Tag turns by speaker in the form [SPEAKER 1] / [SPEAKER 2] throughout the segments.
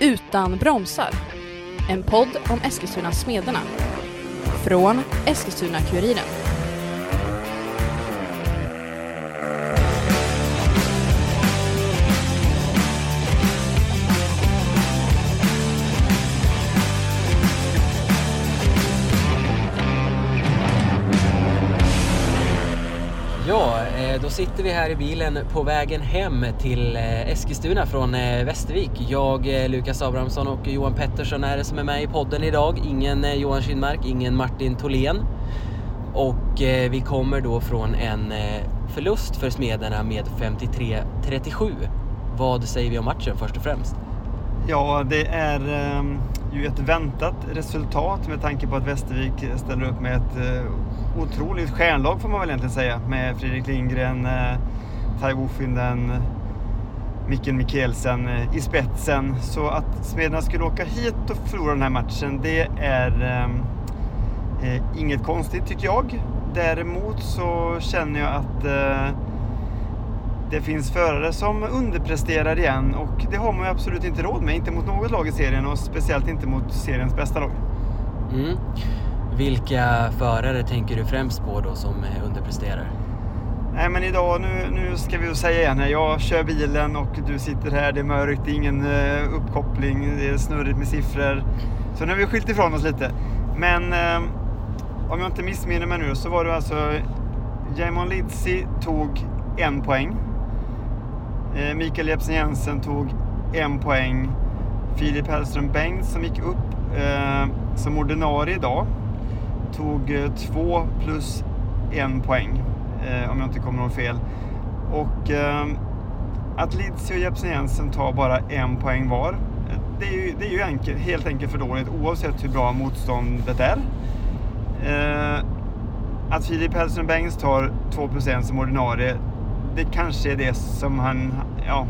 [SPEAKER 1] Utan bromsar. En podd om Eskilstuna-smederna. Från Eskilstuna-Kuriren.
[SPEAKER 2] Eh, då sitter vi här i bilen på vägen hem till eh, Eskilstuna från eh, Västervik. Jag, Lukas Abrahamsson och Johan Pettersson är det som är med i podden idag. Ingen Johan Kindmark, ingen Martin Tholén. Och vi kommer då från en förlust för Smederna med 53-37. Vad säger vi om matchen först och främst?
[SPEAKER 3] Ja, det är ehm, ju ett väntat resultat med tanke på att Västervik ställer upp med ett eh, otroligt stjärnlag får man väl egentligen säga. Med Fredrik Lindgren, eh, Tai Wofinden, Micken Mikkelsen eh, i spetsen. Så att Smederna skulle åka hit och förlora den här matchen, det är eh, eh inget konstigt tycker jag. Däremot så känner jag att eh, det finns förare som underpresterar igen och det har man ju absolut inte råd med. Inte mot något lag i serien och speciellt inte mot seriens bästa lag.
[SPEAKER 2] Mm. Vilka förare tänker du främst på då som underpresterar?
[SPEAKER 3] Nej men idag, nu, nu ska vi säga igen här, jag kör bilen och du sitter här, det är mörkt, det är ingen uh, uppkoppling, det är snurrigt med siffror. Så nu har vi skilt ifrån oss lite. Men uh, om jag inte missminner mig nu så var det alltså Jamon Lidsi tog en poäng Eh, Eh, Mikael Jepsen Jensen tog en poäng. Filip Hellström Bengt som gick upp eh, som ordinarie idag tog eh, två plus en poäng. Eh, om jag inte kommer ihåg fel. Och eh, att Lidsi och Jepsen Jensen tar bara en poäng var. Det är ju, det är ju enkel, helt enkelt för dåligt oavsett hur bra motståndet är. Eh, att Filip Hellström Bengts tar 2 plus 1 som ordinarie, det kanske är det som han, ja,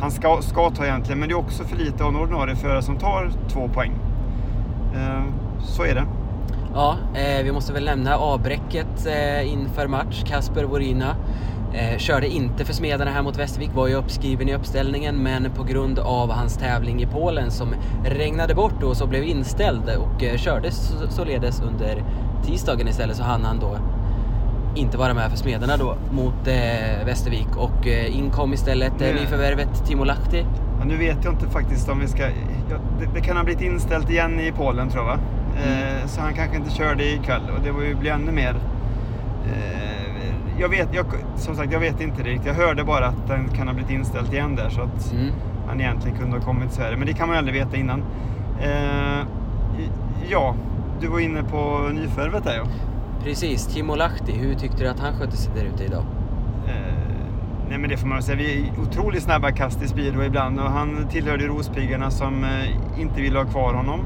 [SPEAKER 3] han ska, ska ta egentligen. Men det är också för lite av en ordinarie förare som tar två poäng. Eh, så är det.
[SPEAKER 2] Ja, eh, vi måste väl nämna avbräcket eh, inför match. Kasper Vorina eh, körde inte för Smederna här mot Västervik, var ju uppskriven i uppställningen men på grund av hans tävling i Polen som regnade bort och så blev inställd och eh, kördes således under tisdagen istället så hann han då inte vara med för Smederna då mot eh, Västervik och eh, inkom istället eh, nyförvärvet Timo Lahti.
[SPEAKER 3] Ja, nu vet jag inte faktiskt om vi ska... Ja, det, det, kan ha blivit inställt igen i Polen tror jag? Mm. Eh, så han kanske inte körde ikväll och det var ju bli ännu mer... Eh, jag vet, jag, som sagt, jag vet inte riktigt. Jag hörde bara att den kan ha blivit inställt igen där så att mm. han egentligen kunde ha kommit till Sverige. Men det kan man ju aldrig veta innan. Eh, ja, du var inne på nyförvärvet där ja.
[SPEAKER 2] Precis, Timo Lahti, hur tyckte du att han skötte sig där ute idag?
[SPEAKER 3] Eh, nej men det får man säga, vi är otroligt snabba kast i speedway ibland och han tillhörde Rospiggarna som eh, inte ville ha kvar honom.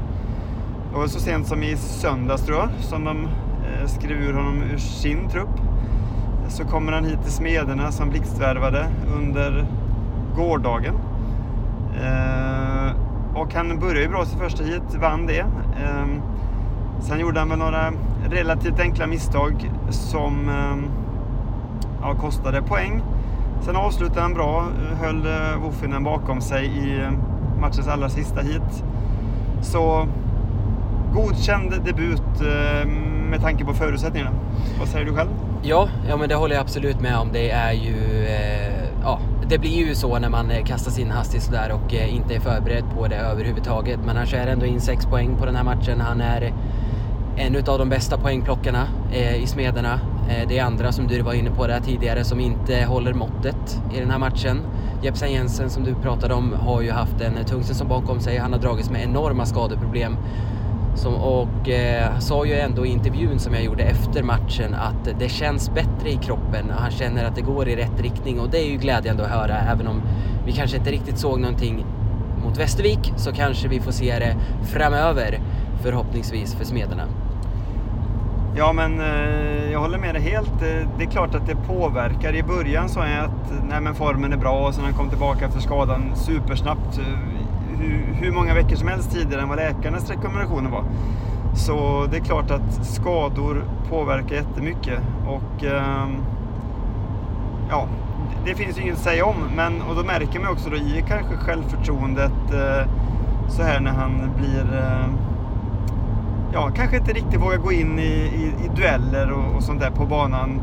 [SPEAKER 3] Det var så sent som i söndags tror jag, som de eh, skrev ur honom ur sin trupp. Så kommer han hit till Smederna som blixtvärvade under gårdagen. Eh, och han började ju bra sitt första hit, vann det. Ehm, Sen gjorde han väl några relativt enkla misstag som eh, ja, kostade poäng. Sen avslutade han bra, höll eh, Woffinen bakom sig i eh, matchens allra sista hit. Så godkänd debut med tanke på förutsättningarna. Vad säger du själv?
[SPEAKER 2] Ja, ja men det håller jag absolut med om. Det är ju... Eh, ja, det blir ju så när man kastas in hastigt sådär och eh, inte är förberedd på det överhuvudtaget. Men han kör ändå in sex poäng på den här matchen. Han är en av de bästa poängplockarna eh, i Smederna. Eh, det är andra som du var inne på där tidigare som inte håller måttet i den här matchen. Jepsen Jensen som du pratade om har ju haft en tung säsong bakom sig. Han har dragits med enorma skadeproblem. Som, och eh, sa ju ändå i intervjun som jag gjorde efter matchen att det känns bättre i kroppen. Han känner att det går i rätt riktning och det är ju glädjande att höra även om vi kanske inte riktigt såg någonting mot Västervik så kanske vi får se det framöver förhoppningsvis för Smederna.
[SPEAKER 3] Ja, men eh, jag håller med dig helt. Eh, det är klart att det påverkar. I början sa jag att nej, men formen är bra och sen han kom tillbaka efter skadan supersnabbt. Eh, hur, hur många veckor som helst tidigare än vad läkarnas rekommendationer var. Så det är klart att skador påverkar jättemycket. Och eh, ja, det finns ju inget att säga om. Men, och då märker man också då i kanske självförtroendet eh, så här när han blir eh, ja, kanske inte riktigt vågar gå in i, i, i dueller och, och, sånt där på banan.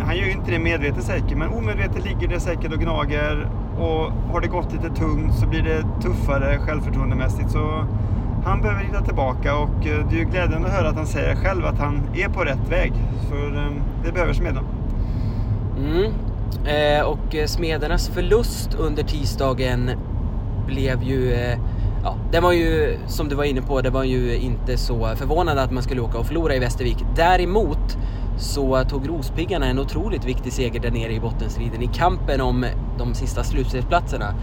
[SPEAKER 3] Han gör ju inte det medvetet säkert, men omedvetet ligger det säkert och gnager. Och har det gått lite tungt så blir det tuffare självförtroendemässigt. Så han behöver hitta tillbaka och eh, det är ju glädjande att höra att han säger själv att han är på rätt väg. För ehm, det behöver Smeden.
[SPEAKER 2] Mm. Eh, och eh, Smedernas förlust under tisdagen blev ju eh, ja, det var ju, som du var inne på, det var ju inte så förvånande att man skulle åka och förlora i Västervik. Däremot så tog Rospiggarna en otroligt viktig seger där nere i bottenstriden i kampen om de sista slutspelsplatserna.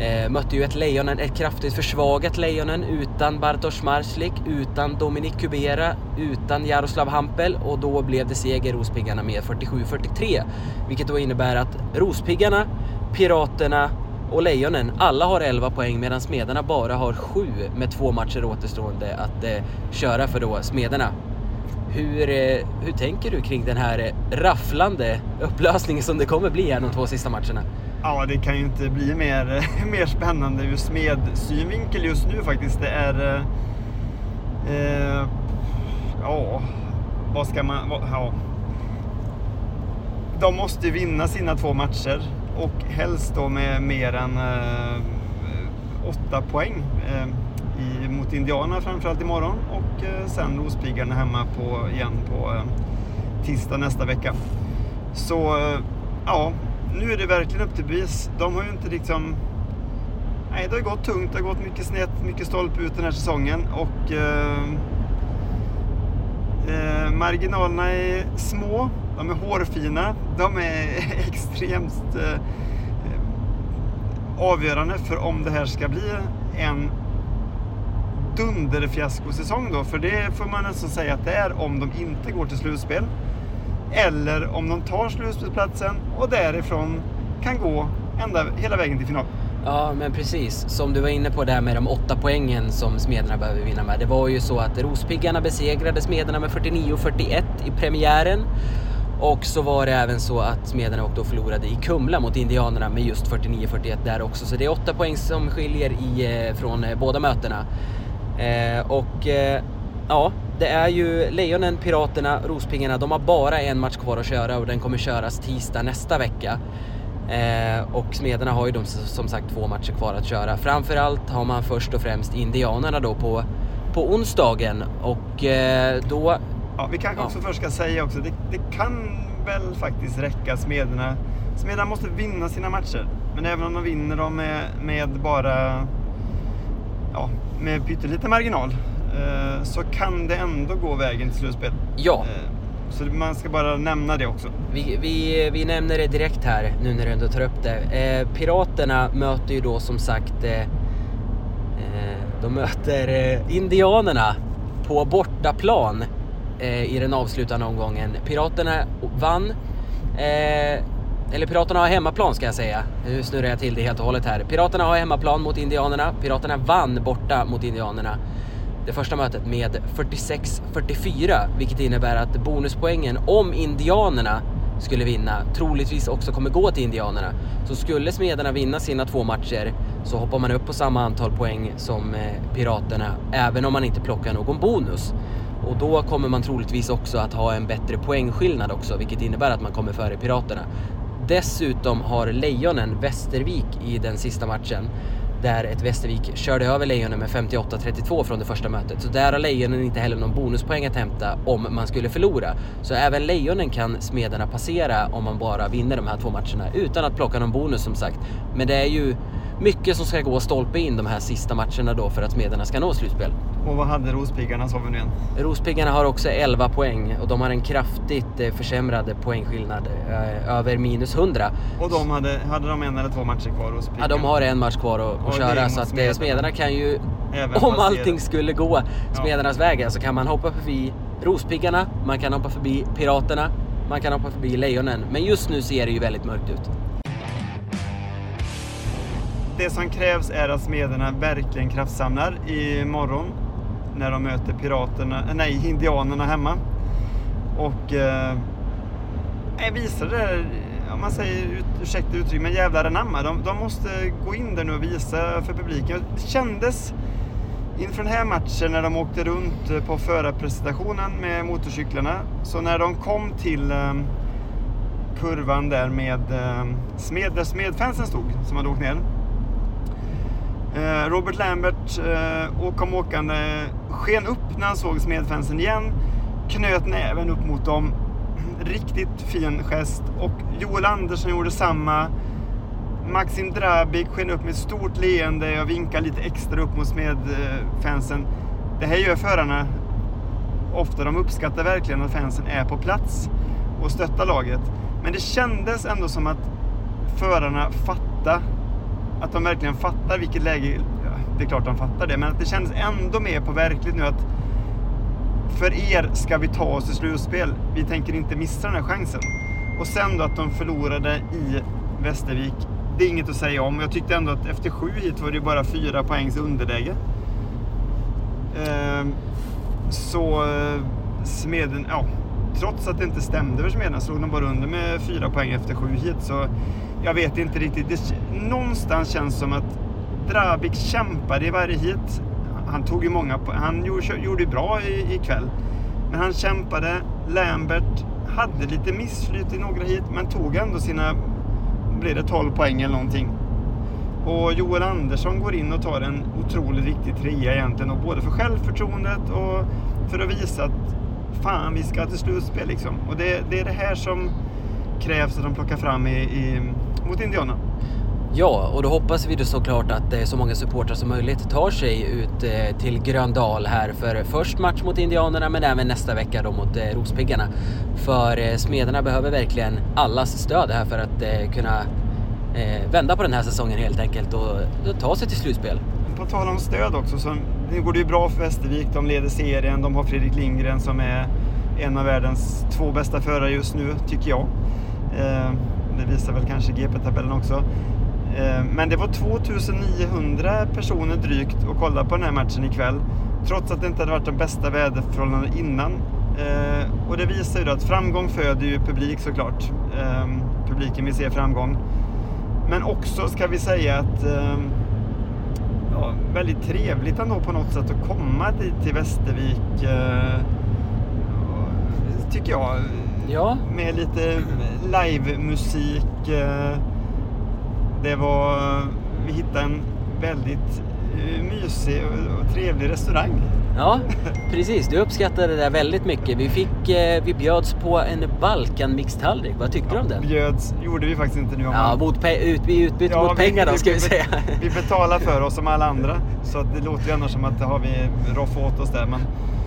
[SPEAKER 2] Eh, mötte ju ett Lejonen, ett kraftigt försvagat Lejonen utan Bartosz Marslik, utan Dominik Kubera, utan Jaroslav Hampel och då blev det seger Rospiggarna med 47-43. Vilket då innebär att Rospiggarna, Piraterna och Lejonen, alla har 11 poäng medan Smederna bara har 7 med två matcher återstående att eh, köra för då Smederna. Hur, eh, hur tänker du kring den här eh, rafflande upplösningen som det kommer bli här de två sista matcherna?
[SPEAKER 3] Ja, det kan ju inte bli mer, mer spännande ur smedsynvinkel just nu faktiskt. Det är... Eh, eh ja, vad ska man... Vad, ja. De måste vinna sina två matcher och helst då med mer än eh, åtta poäng eh, i, mot Indianerna framförallt imorgon och eh, sen Rospiggarna hemma på, igen på eh, tisdag nästa vecka. Så eh, ja, nu är det verkligen upp till bevis. De har ju inte liksom... Nej, det har gått tungt, det har gått mycket snett, mycket stolpe ut den här säsongen och eh, eh, marginalerna är små de är hårfina. De är extremt eh, eh, avgörande för om det här ska bli en dunderfiaskosäsong då. För det får man nästan säga att det är om de inte går till slutspel. Eller om de tar slutspelsplatsen och därifrån kan gå ända, hela vägen till final.
[SPEAKER 2] Ja, men precis. Som du var inne på där med de åtta poängen som Smederna behöver vinna med. Det var ju så att Rospiggarna besegrade Smederna med 49-41 i premiären. Och så var det även så att Smederna åkte och förlorade i Kumla mot Indianerna med just 49-41 där också. Så det är åtta poäng som skiljer i, eh, från eh, båda mötena. Eh, och eh, ja, det är ju Lejonen, Piraterna, Rospingarna. De har bara en match kvar att köra och den kommer köras tisdag nästa vecka. Eh, och Smederna har ju de, som sagt två matcher kvar att köra. Framförallt har man först och främst Indianerna då på, på onsdagen och eh, då
[SPEAKER 3] Ja, vi kanske också först ska säga också, det, det kan väl faktiskt räcka Smederna. Smederna måste vinna sina matcher. Men även om de vinner dem med, med bara ja, med pytteliten marginal eh, så kan det ändå gå vägen till slutspel.
[SPEAKER 2] Ja. Eh,
[SPEAKER 3] så man ska bara nämna det också.
[SPEAKER 2] Vi, vi, vi nämner det direkt här nu när du ändå tar upp det. Eh, Piraterna möter ju då som sagt eh, eh, de möter eh, Indianerna på bortaplan Eh, i den avslutande omgången. Piraterna vann, eh, eller Piraterna har hemmaplan ska jag säga. Nu snurrar jag till det helt och hållet här. Piraterna har hemmaplan mot Indianerna. Piraterna vann borta mot Indianerna det första mötet med 46-44, vilket innebär att bonuspoängen om Indianerna skulle vinna troligtvis också kommer gå till Indianerna. Så skulle Smederna vinna sina två matcher så hoppar man upp på samma antal poäng som eh, Piraterna, även om man inte plockar någon bonus. Och då kommer man troligtvis också att ha en bättre poängskillnad också, vilket innebär att man kommer före Piraterna. Dessutom har Lejonen Västervik i den sista matchen där ett Västervik körde över Lejonen med 58-32 från det första mötet. Så där har Lejonen inte heller någon bonuspoäng att hämta om man skulle förlora. Så även Lejonen kan Smederna passera om man bara vinner de här två matcherna utan att plocka någon bonus som sagt. Men det är ju mycket som ska gå stolpe in de här sista matcherna då för att Smederna ska nå slutspel.
[SPEAKER 3] Och vad hade Rospiggarna sa vi nu igen?
[SPEAKER 2] Rospiggarna har också 11 poäng och de har en kraftigt eh, försämrad poängskillnad, eh, över minus 100.
[SPEAKER 3] Och de hade, hade de en eller två matcher kvar? Rospiggarna?
[SPEAKER 2] Ja, de har en match kvar att, att köra så att eh, Smederna. Smederna kan ju, Även om allting skulle gå Smedernas ja. väg, så kan man hoppa förbi Rospiggarna, man kan hoppa förbi Piraterna, man kan hoppa förbi Lejonen. Men just nu ser det ju väldigt mörkt ut
[SPEAKER 3] det som krävs är att smederna verkligen kraftsamlar imorgon när de möter piraterna, nej, indianerna hemma. Och eh, visar det, om man säger ut, ursäkta uttryck, men jävlar anamma. De, de måste gå in där nu och visa för publiken. Det kändes inför den här matchen när de åkte runt på förarpresentationen med motorcyklarna. Så när de kom till eh, kurvan där med eh, smed, där smedfansen stod, som hade åkt ner. Eh, Robert Lambert eh, och kom åkande sken upp när han såg smedfansen igen, knöt näven upp mot dem. Riktigt fin gest. Och Joel Andersson gjorde samma. Maxim Drabik sken upp med ett stort leende och vinkade lite extra upp mot smedfansen. Eh, det här gör förarna ofta. De uppskattar verkligen att fansen är på plats och stöttar laget. Men det kändes ändå som att förarna fattade att de verkligen fattar vilket läge, ja, det är klart de fattar det, men att det kändes ändå mer på verkligt nu att för er ska vi ta oss till slutspel. Vi tänker inte missa den här chansen. Och sen då att de förlorade i Västervik, det är inget att säga om. Jag tyckte ändå att efter sju hit var det bara fyra poängs underläge. Ehm, så eh, Smeden, ja, trots att det inte stämde för Smeden så låg de bara under med fyra poäng efter sju hit. Så jag vet inte riktigt. Det, någonstans känns som att Drabik kämpade i varje hit. Han tog ju många Han gjorde, gjorde bra i, ikväll. Men han kämpade. Lambert hade lite missflyt i några hit men tog ändå sina, blev det 12 poäng eller någonting. Och Joel Andersson går in och tar en otroligt viktig trea egentligen. Och både för självförtroendet och för att visa att fan, vi ska till slutspel liksom. Och det, det är det här som krävs att de plockar fram i, i, mot Indiana.
[SPEAKER 2] Ja, och då hoppas vi då såklart att eh, så många supportrar som möjligt tar sig ut eh, till Gröndal här för först match mot Indianerna men även nästa vecka då mot eh, Rospiggarna. För Smederna behöver verkligen allas stöd här för att kunna vända på den här säsongen helt enkelt och ta sig till slutspel.
[SPEAKER 3] På tal om stöd också, så nu går det ju bra för Västervik. De leder serien. De har Fredrik Lindgren som är en av världens två bästa förare just nu, tycker jag. Det visar väl kanske GP-tabellen också. Eh, men det var 2900 personer drygt och kollade på den här matchen ikväll. Trots att det inte hade varit de bästa väderförhållandena innan. Eh, och det visar ju att framgång föder ju publik såklart. Eh, publiken vill se framgång. Men också ska vi säga att ja, väldigt trevligt ändå på något sätt att komma dit till Västervik. Tycker jag.
[SPEAKER 2] Ja.
[SPEAKER 3] Med lite livemusik det var, vi hittade en väldigt eh, mysig och trevlig restaurang.
[SPEAKER 2] Ja, precis. Du uppskattade det där väldigt mycket. Vi, fick, eh, vi bjöds på en Balkan-mixtallrik. Vad tyckte ja, du om den?
[SPEAKER 3] Bjöds gjorde vi faktiskt inte nu.
[SPEAKER 2] Ja, mot ut, vi utbytte ja, mot pengar då ska vi, vi säga.
[SPEAKER 3] Vi betalar för oss som alla andra. Så det låter ju annars som att det har vi roffat åt oss där. Men...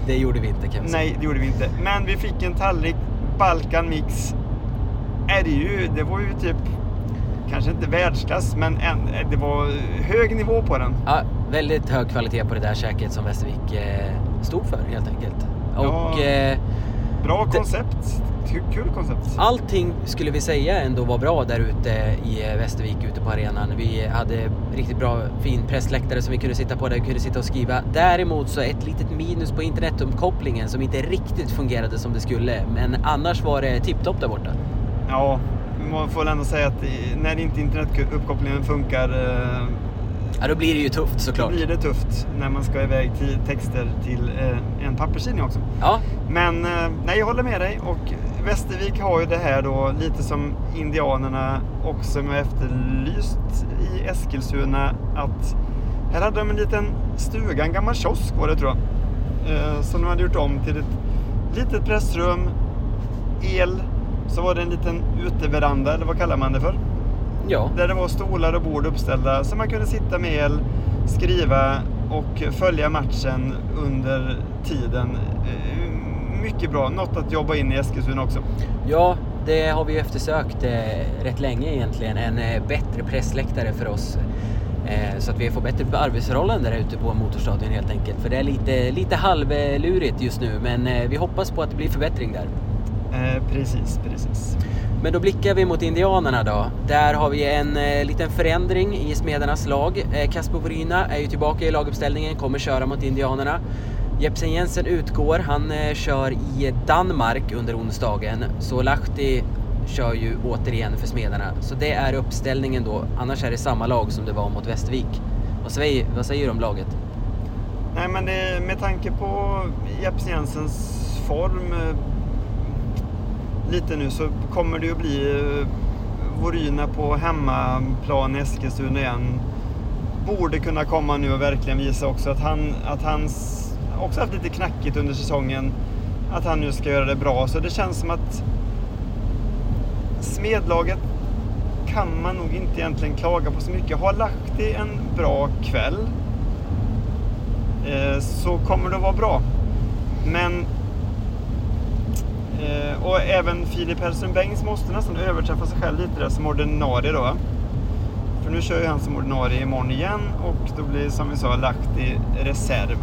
[SPEAKER 2] Det gjorde vi inte kan vi
[SPEAKER 3] säga. Nej, det gjorde vi inte. Men vi fick en tallrik Balkan mix. Är det, ju, det var ju typ kanske inte världsklass, men en, det var hög nivå på den.
[SPEAKER 2] Ja, väldigt hög kvalitet på det där käket som Västervik eh, stod för helt enkelt. Och, ja,
[SPEAKER 3] eh, bra koncept. Kul koncept.
[SPEAKER 2] Allting skulle vi säga ändå var bra där ute i Västervik ute på arenan. Vi hade riktigt bra fin pressläktare som vi kunde sitta på där vi kunde sitta och skriva. Däremot så ett litet minus på internetuppkopplingen som inte riktigt fungerade som det skulle. Men annars var det tipptopp där borta.
[SPEAKER 3] Ja, man får väl ändå säga att när inte internetuppkopplingen funkar eh,
[SPEAKER 2] Ja, då blir det ju tufft såklart.
[SPEAKER 3] Då blir det tufft när man ska iväg till texter till eh, en papperstidning också.
[SPEAKER 2] Ja.
[SPEAKER 3] Men eh, nej, jag håller med dig. Och Västervik har ju det här då, lite som Indianerna också med efterlyst i Eskilstuna, att här hade de en liten stuga, en gammal kiosk var det tror jag, som de hade gjort om till ett litet pressrum, el, så var det en liten uteveranda, eller vad kallar man det för?
[SPEAKER 2] Ja.
[SPEAKER 3] Där det var stolar och bord uppställda så man kunde sitta med el, skriva och följa matchen under tiden. Eh, mycket bra, något att jobba in i Eskilstuna också.
[SPEAKER 2] Ja, det har vi eftersökt eh, rätt länge egentligen. En eh, bättre pressläktare för oss. Eh, så att vi får bättre arbetsförhållanden där ute på Motorstadion helt enkelt. För det är lite, lite halvlurigt just nu men vi hoppas på att det blir förbättring där.
[SPEAKER 3] Eh, precis, precis.
[SPEAKER 2] Men då blickar vi mot Indianerna då. Där har vi en eh, liten förändring i Smedernas lag. Eh, Kasper Voryna är ju tillbaka i laguppställningen, kommer köra mot Indianerna. Jepsen Jensen utgår, han eh, kör i Danmark under onsdagen. Så Lahti kör ju återigen för Smederna. Så det är uppställningen då. Annars är det samma lag som det var mot Västervik. Vad säger, vad säger du om laget?
[SPEAKER 3] Nej, men det, med tanke på Jeps Jensens form eh, lite nu så kommer det ju bli eh, Voryna på hemmaplan i Eskilstuna igen. Borde kunna komma nu och verkligen visa också att han, att hans också haft lite knackigt under säsongen. Att han nu ska göra det bra. Så det känns som att Smedlaget kan man nog inte egentligen klaga på så mycket. Har Lahti en bra kväll eh, så kommer det att vara bra. Men eh, och även Filip Hellström Bengts måste nästan överträffa sig själv lite där som ordinarie då. För nu kör ju han som ordinarie imorgon igen och då blir som vi sa Lahti reserv.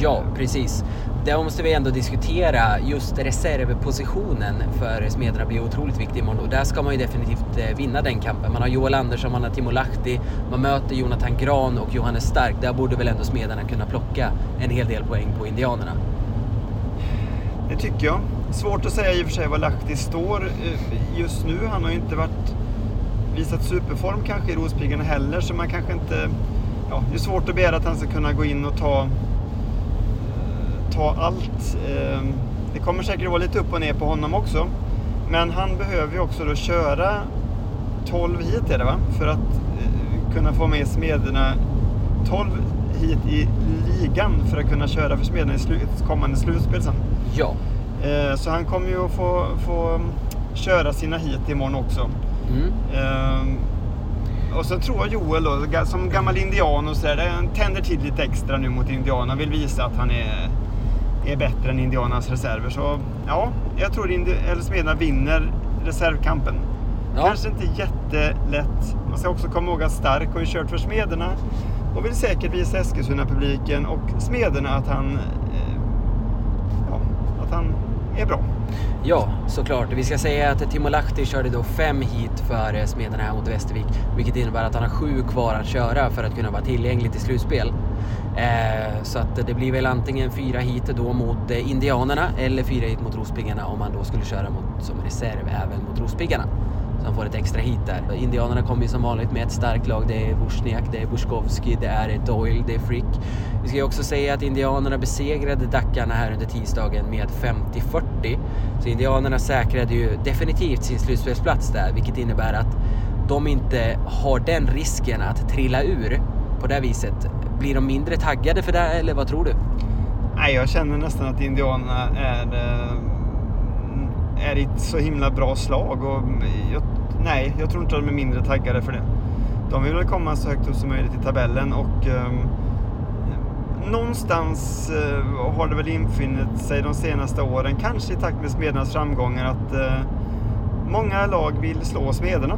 [SPEAKER 2] Ja, precis. Där måste vi ändå diskutera just reservpositionen för Smederna blir otroligt viktig imorgon och där ska man ju definitivt eh, vinna den kampen. Man har Joel Andersson, man har Timo Lahti, man möter Jonathan Gran och Johannes Stark. Där borde väl ändå Smederna kunna plocka en hel del poäng på Indianerna.
[SPEAKER 3] Det tycker jag. Svårt att säga i och för sig var Lahti står eh, just nu. Han har ju inte varit visat superform kanske i Rospiggarna heller så man kanske inte... Ja, det är svårt att begära att han ska kunna gå in och ta eh, ta allt. Eh, det kommer säkert vara lite upp och ner på honom också. Men han behöver ju också då köra 12 hit är det va? För att kunna få med Smederna 12 hit i ligan för att kunna köra för Smederna i kommande slutspel sen.
[SPEAKER 2] Ja.
[SPEAKER 3] Ehm, så han kommer ju att få, få köra sina hit imorgon också. Mm. Ehm, och så tror jag Joel då, som gammal indian och sådär, tänder till lite extra nu mot indianerna. Vill visa att han är är bättre än Indianas reserver. Så ja, jag tror att Smederna vinner reservkampen. Ja. Kanske inte jättelätt. Man ska också komma ihåg att Stark har ju kört för Smederna och vill säkert visa Eskilstuna-publiken och Smederna att han, eh, att han är bra.
[SPEAKER 2] Ja, såklart. Vi ska säga att Timo Lahti körde då fem hit före Smederna här mot Västervik, vilket innebär att han har sju kvar att köra för att kunna vara tillgänglig till slutspel. Eh, så att det blir väl antingen fyra hit då mot eh, Indianerna eller fyra hit mot Rospiggarna om han då skulle köra mot, som reserv även mot Rospiggarna. De han får ett extra hit där. Indianerna kommer ju som vanligt med ett starkt lag. Det är Wozniak, det är Buskowski, det är Doyle, det är Frick. Vi ska ju också säga att Indianerna besegrade Dackarna här under tisdagen med 50-40. Så Indianerna säkrade ju definitivt sin slutspelsplats där, vilket innebär att de inte har den risken att trilla ur på det viset blir de mindre taggade för det eller vad tror du?
[SPEAKER 3] Nej, jag känner nästan att Indianerna är, eh, är i ett så himla bra slag. Och jag, nej, jag tror inte att de är mindre taggade för det. De vill väl komma så högt upp som möjligt i tabellen och um, någonstans uh, har det väl infunnit sig de senaste åren, kanske i takt med Smedernas framgångar, att uh, många lag vill slå Smederna.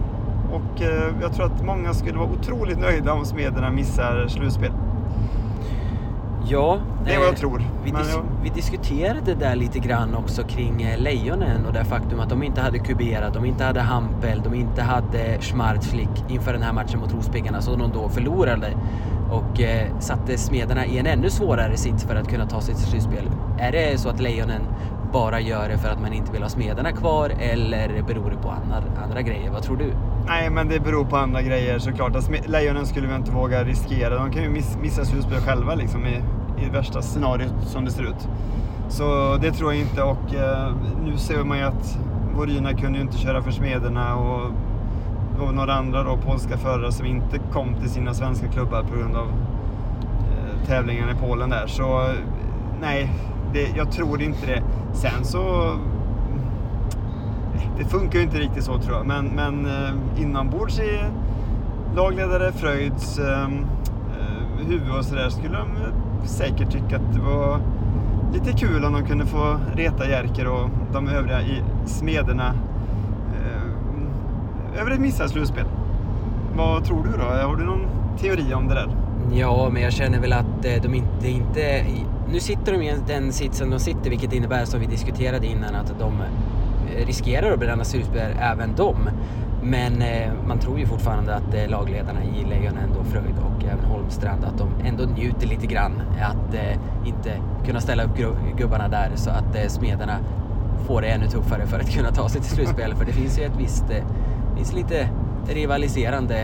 [SPEAKER 3] Och uh, jag tror att många skulle vara otroligt nöjda om Smederna missar slutspel.
[SPEAKER 2] Ja,
[SPEAKER 3] det är vad jag eh, tror.
[SPEAKER 2] Vi, dis jag... vi, diskuterade det där lite grann också kring eh, Lejonen och det faktum att de inte hade kuberat, de inte hade Hampel, de inte hade Schmarzflick inför den här matchen mot Rospiggarna så de då förlorade och eh, satte Smederna i en ännu svårare sits för att kunna ta sig till slutspel. Är det så att Lejonen bara gör det för att man inte vill ha Smederna kvar eller beror det på andra, andra grejer? Vad tror du?
[SPEAKER 3] Nej, men det beror på andra grejer såklart. Alltså, lejonen skulle vi inte våga riskera. De kan ju miss, missa slutspel själva liksom, i, i värsta scenariot som det ser ut. Så det tror jag inte och eh, nu ser man ju att Voryna kunde ju inte köra för Smederna och, och några andra då, polska förare som inte kom till sina svenska klubbar på grund av eh, tävlingen i Polen där. Så eh, nej, det, jag tror inte det. Sen så eh, det funkar ju inte riktigt så tror jag. Men, men eh, inombords i lagledare Fröjds eh, eh, huvud och sådär skulle de säkert tycka att det var lite kul om de kunde få reta Jerker och de övriga i smederna eh, över ett missat slutspel. Vad tror du då? Har du någon teori om det där?
[SPEAKER 2] Ja, men jag känner väl att eh, de inte, inte... Nu sitter de i den sitsen de sitter, vilket innebär, som vi diskuterade innan, att de eh, riskerar att bränna slutspel även de. Men eh, man tror ju fortfarande att eh, lagledarna i Lejonen, då Fröjd och även Holmstrand, att de ändå njuter lite grann att eh, inte kunna ställa upp gubbarna där så att eh, Smederna får det ännu tuffare för att kunna ta sig till slutspel. för det finns ju ett visst, eh, finns lite rivaliserande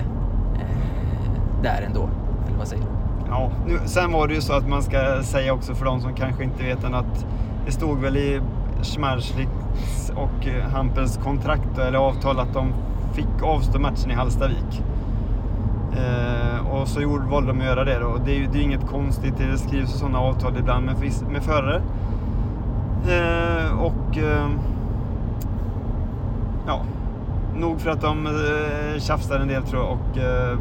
[SPEAKER 2] eh, där ändå. Eller vad säger du?
[SPEAKER 3] Ja, nu, sen var det ju så att man ska säga också för de som kanske inte vet än att det stod väl i Schmerzlitz och eh, Hampels kontrakt eller avtal att de fick avstå matchen i Hallstavik. Eh, och så gjorde, valde de att göra det då. Det är ju det är inget konstigt, det skrivs sådana avtal ibland med, med förare. Eh, och eh, ja, nog för att de eh, tjafsar en del tror jag och eh,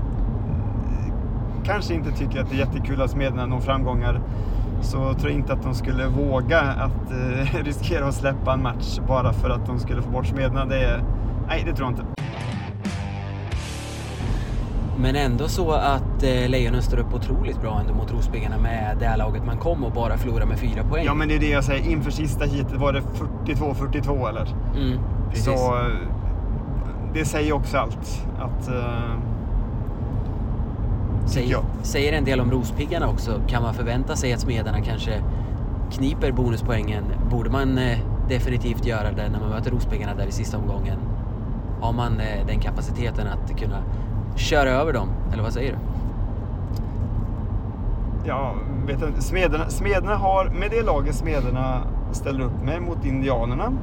[SPEAKER 3] kanske inte tycker att det är jättekul att Smederna når framgångar så jag tror jag inte att de skulle våga att eh, riskera att släppa en match bara för att de skulle få bort Smederna. Det, nej, det tror jag inte.
[SPEAKER 2] Men ändå så att eh, Lejonen står upp otroligt bra ändå mot Rospiggarna med det här laget man kom och bara förlora med fyra poäng.
[SPEAKER 3] Ja, men det är det jag säger. Inför sista heatet var det 42-42 eller?
[SPEAKER 2] Mm, precis.
[SPEAKER 3] Så eh, det säger också allt. Att, eh,
[SPEAKER 2] Säg,
[SPEAKER 3] jag.
[SPEAKER 2] säger en del om Rospiggarna också. Kan man förvänta sig att Smederna kanske kniper bonuspoängen? Borde man eh, definitivt göra det när man möter Rospiggarna där i sista omgången? Har man eh, den kapaciteten att kunna köra över dem? Eller vad säger du?
[SPEAKER 3] ja, vet inte. Smederna, Smederna har, med det laget Smederna ställer upp med mot Indianerna,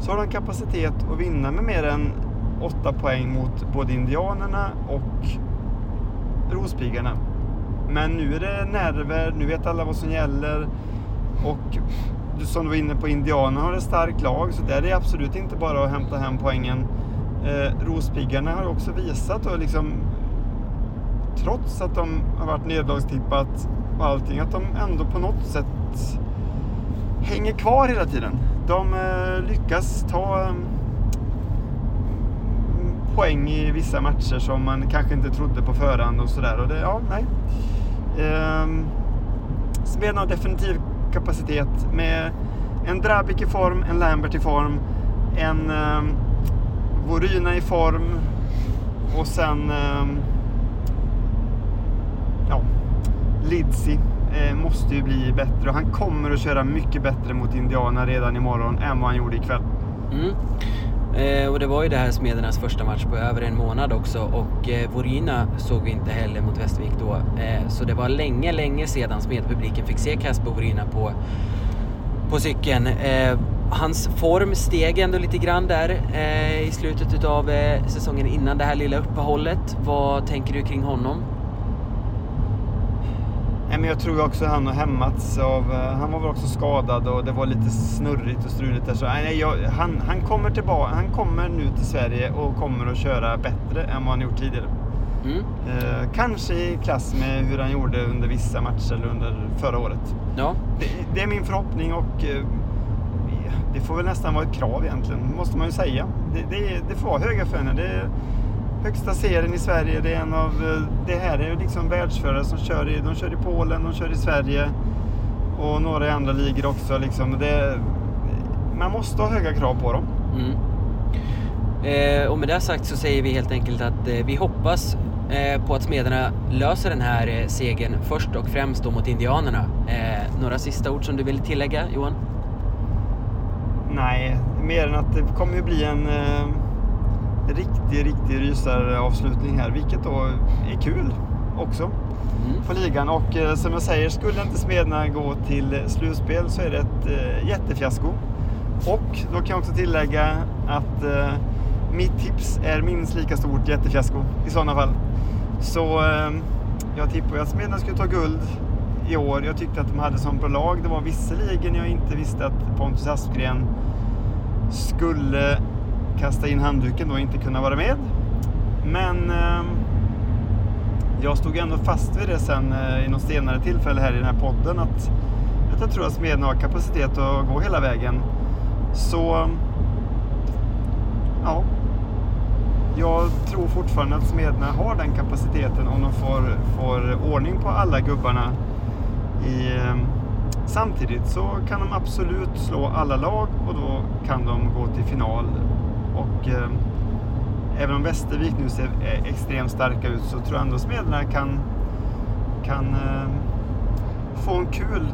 [SPEAKER 3] så har de kapacitet att vinna med mer än åtta poäng mot både Indianerna och Rospiggarna. Men nu är det nerver, nu vet alla vad som gäller. Och som du var inne på, Indianerna har ett starkt lag, så där är det absolut inte bara att hämta hem poängen. Eh, Rospiggarna har också visat, och liksom, trots att de har varit nederlagstippat och allting, att de ändå på något sätt hänger kvar hela tiden. De eh, lyckas ta eh, poäng i vissa matcher som man kanske inte trodde på förhand och sådär. Och det, ja, nej. Ehm, Smeden har definitiv kapacitet med en Drabik i form, en Lambert i form, en eh, Voryna i form och sen ehm, ja, Lidsi eh, måste ju bli bättre och han kommer att köra mycket bättre mot Indiana redan imorgon än vad han gjorde ikväll.
[SPEAKER 2] Mm. Eh, och det var ju det här Smedernas första match på över en månad också och eh, Vorina såg vi inte heller mot Västervik då. Eh, så det var länge, länge sedan Smedpubliken fick se Kasper Vorina på, på cykeln. Eh, hans form steg ändå lite grann där eh, i slutet av eh, säsongen innan det här lilla uppehållet. Vad tänker du kring honom?
[SPEAKER 3] Nej, men jag tror också att han har hämmats av... eh, Han var väl också skadad och det var lite snurrigt och struligt där. Så, nej, jag, han, han kommer tillbaka. Han kommer nu till Sverige och kommer att köra bättre än vad han gjort tidigare.
[SPEAKER 2] Mm.
[SPEAKER 3] Eh, kanske i klass med hur han gjorde under vissa matcher eller under förra året.
[SPEAKER 2] Ja,
[SPEAKER 3] Det, det är min förhoppning och eh, det får väl nästan vara ett krav egentligen, måste man ju säga. Det, det, det får vara höga förväntningar. Det är högsta serien i Sverige. Det är en av, eh, det här är ju liksom världsförare som kör i, de kör i Polen, de kör i Sverige och några i andra ligor också. Liksom. Det, man måste ha höga krav på dem.
[SPEAKER 2] Mm. Eh, och med det sagt så säger vi helt enkelt att eh, vi hoppas eh, på att Smederna löser den här eh, segern först och främst då mot Indianerna. Eh, några sista ord som du vill tillägga Johan?
[SPEAKER 3] Nej, mer än att det kommer ju bli en eh, riktig, riktig rysaravslutning här, vilket då är kul också
[SPEAKER 2] Mm.
[SPEAKER 3] på ligan. Och eh, som jag säger, skulle inte Smedna gå till slutspel så är det ett eh, jättefiasko. Och då kan jag också tillägga att eh, mitt tips är minst lika stort jättefiasko i sådana fall. Så eh, jag tippar ju att Smedna skulle ta guld i år. Jag tyckte att de hade som bra lag. Det var visserligen jag inte visste att Pontus Aspgren skulle kasta in handduken och inte kunna vara med. Men eh, jag stod ändå fast vid det sen eh, i något senare tillfälle här i den här podden att, att jag tror att smeden har kapacitet att gå hela vägen. Så ja, jag tror fortfarande att Smedna har den kapaciteten om de får, får ordning på alla gubbarna i, eh, samtidigt så kan de absolut slå alla lag och då kan de gå till final. Och eh, även om Västervik nu ser eh, extremt starka ut så tror jag ändå Smederna kan, kan eh, få en kul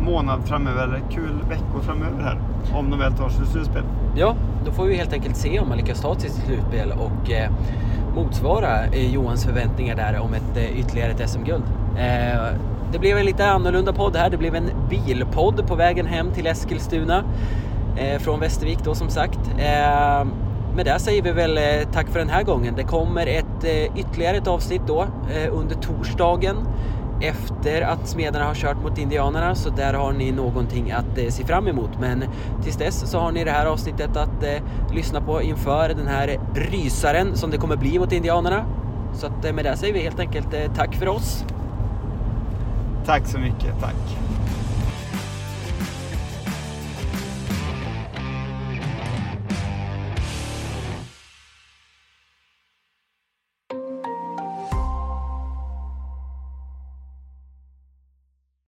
[SPEAKER 3] månad framöver, eller kul veckor framöver här. om de väl tar sig till slutspel.
[SPEAKER 2] Ja, då får vi helt enkelt se om man lyckas ta sig till slutspel och eh, motsvara eh, Johans förväntningar där om ett eh, ytterligare ett SM-guld. Eh, det blev en lite annorlunda podd här. Det blev en bilpodd på vägen hem till Eskilstuna från Västervik då som sagt. Med det säger vi väl tack för den här gången. Det kommer ett ytterligare ett avsnitt då under torsdagen efter att Smederna har kört mot Indianerna så där har ni någonting att eh, se fram emot. Men tills dess så har ni det här avsnittet att eh, lyssna på inför den här rysaren som det kommer bli mot Indianerna. Så att, eh, med det säger vi helt enkelt eh, tack för oss.
[SPEAKER 3] Tack så mycket, tack.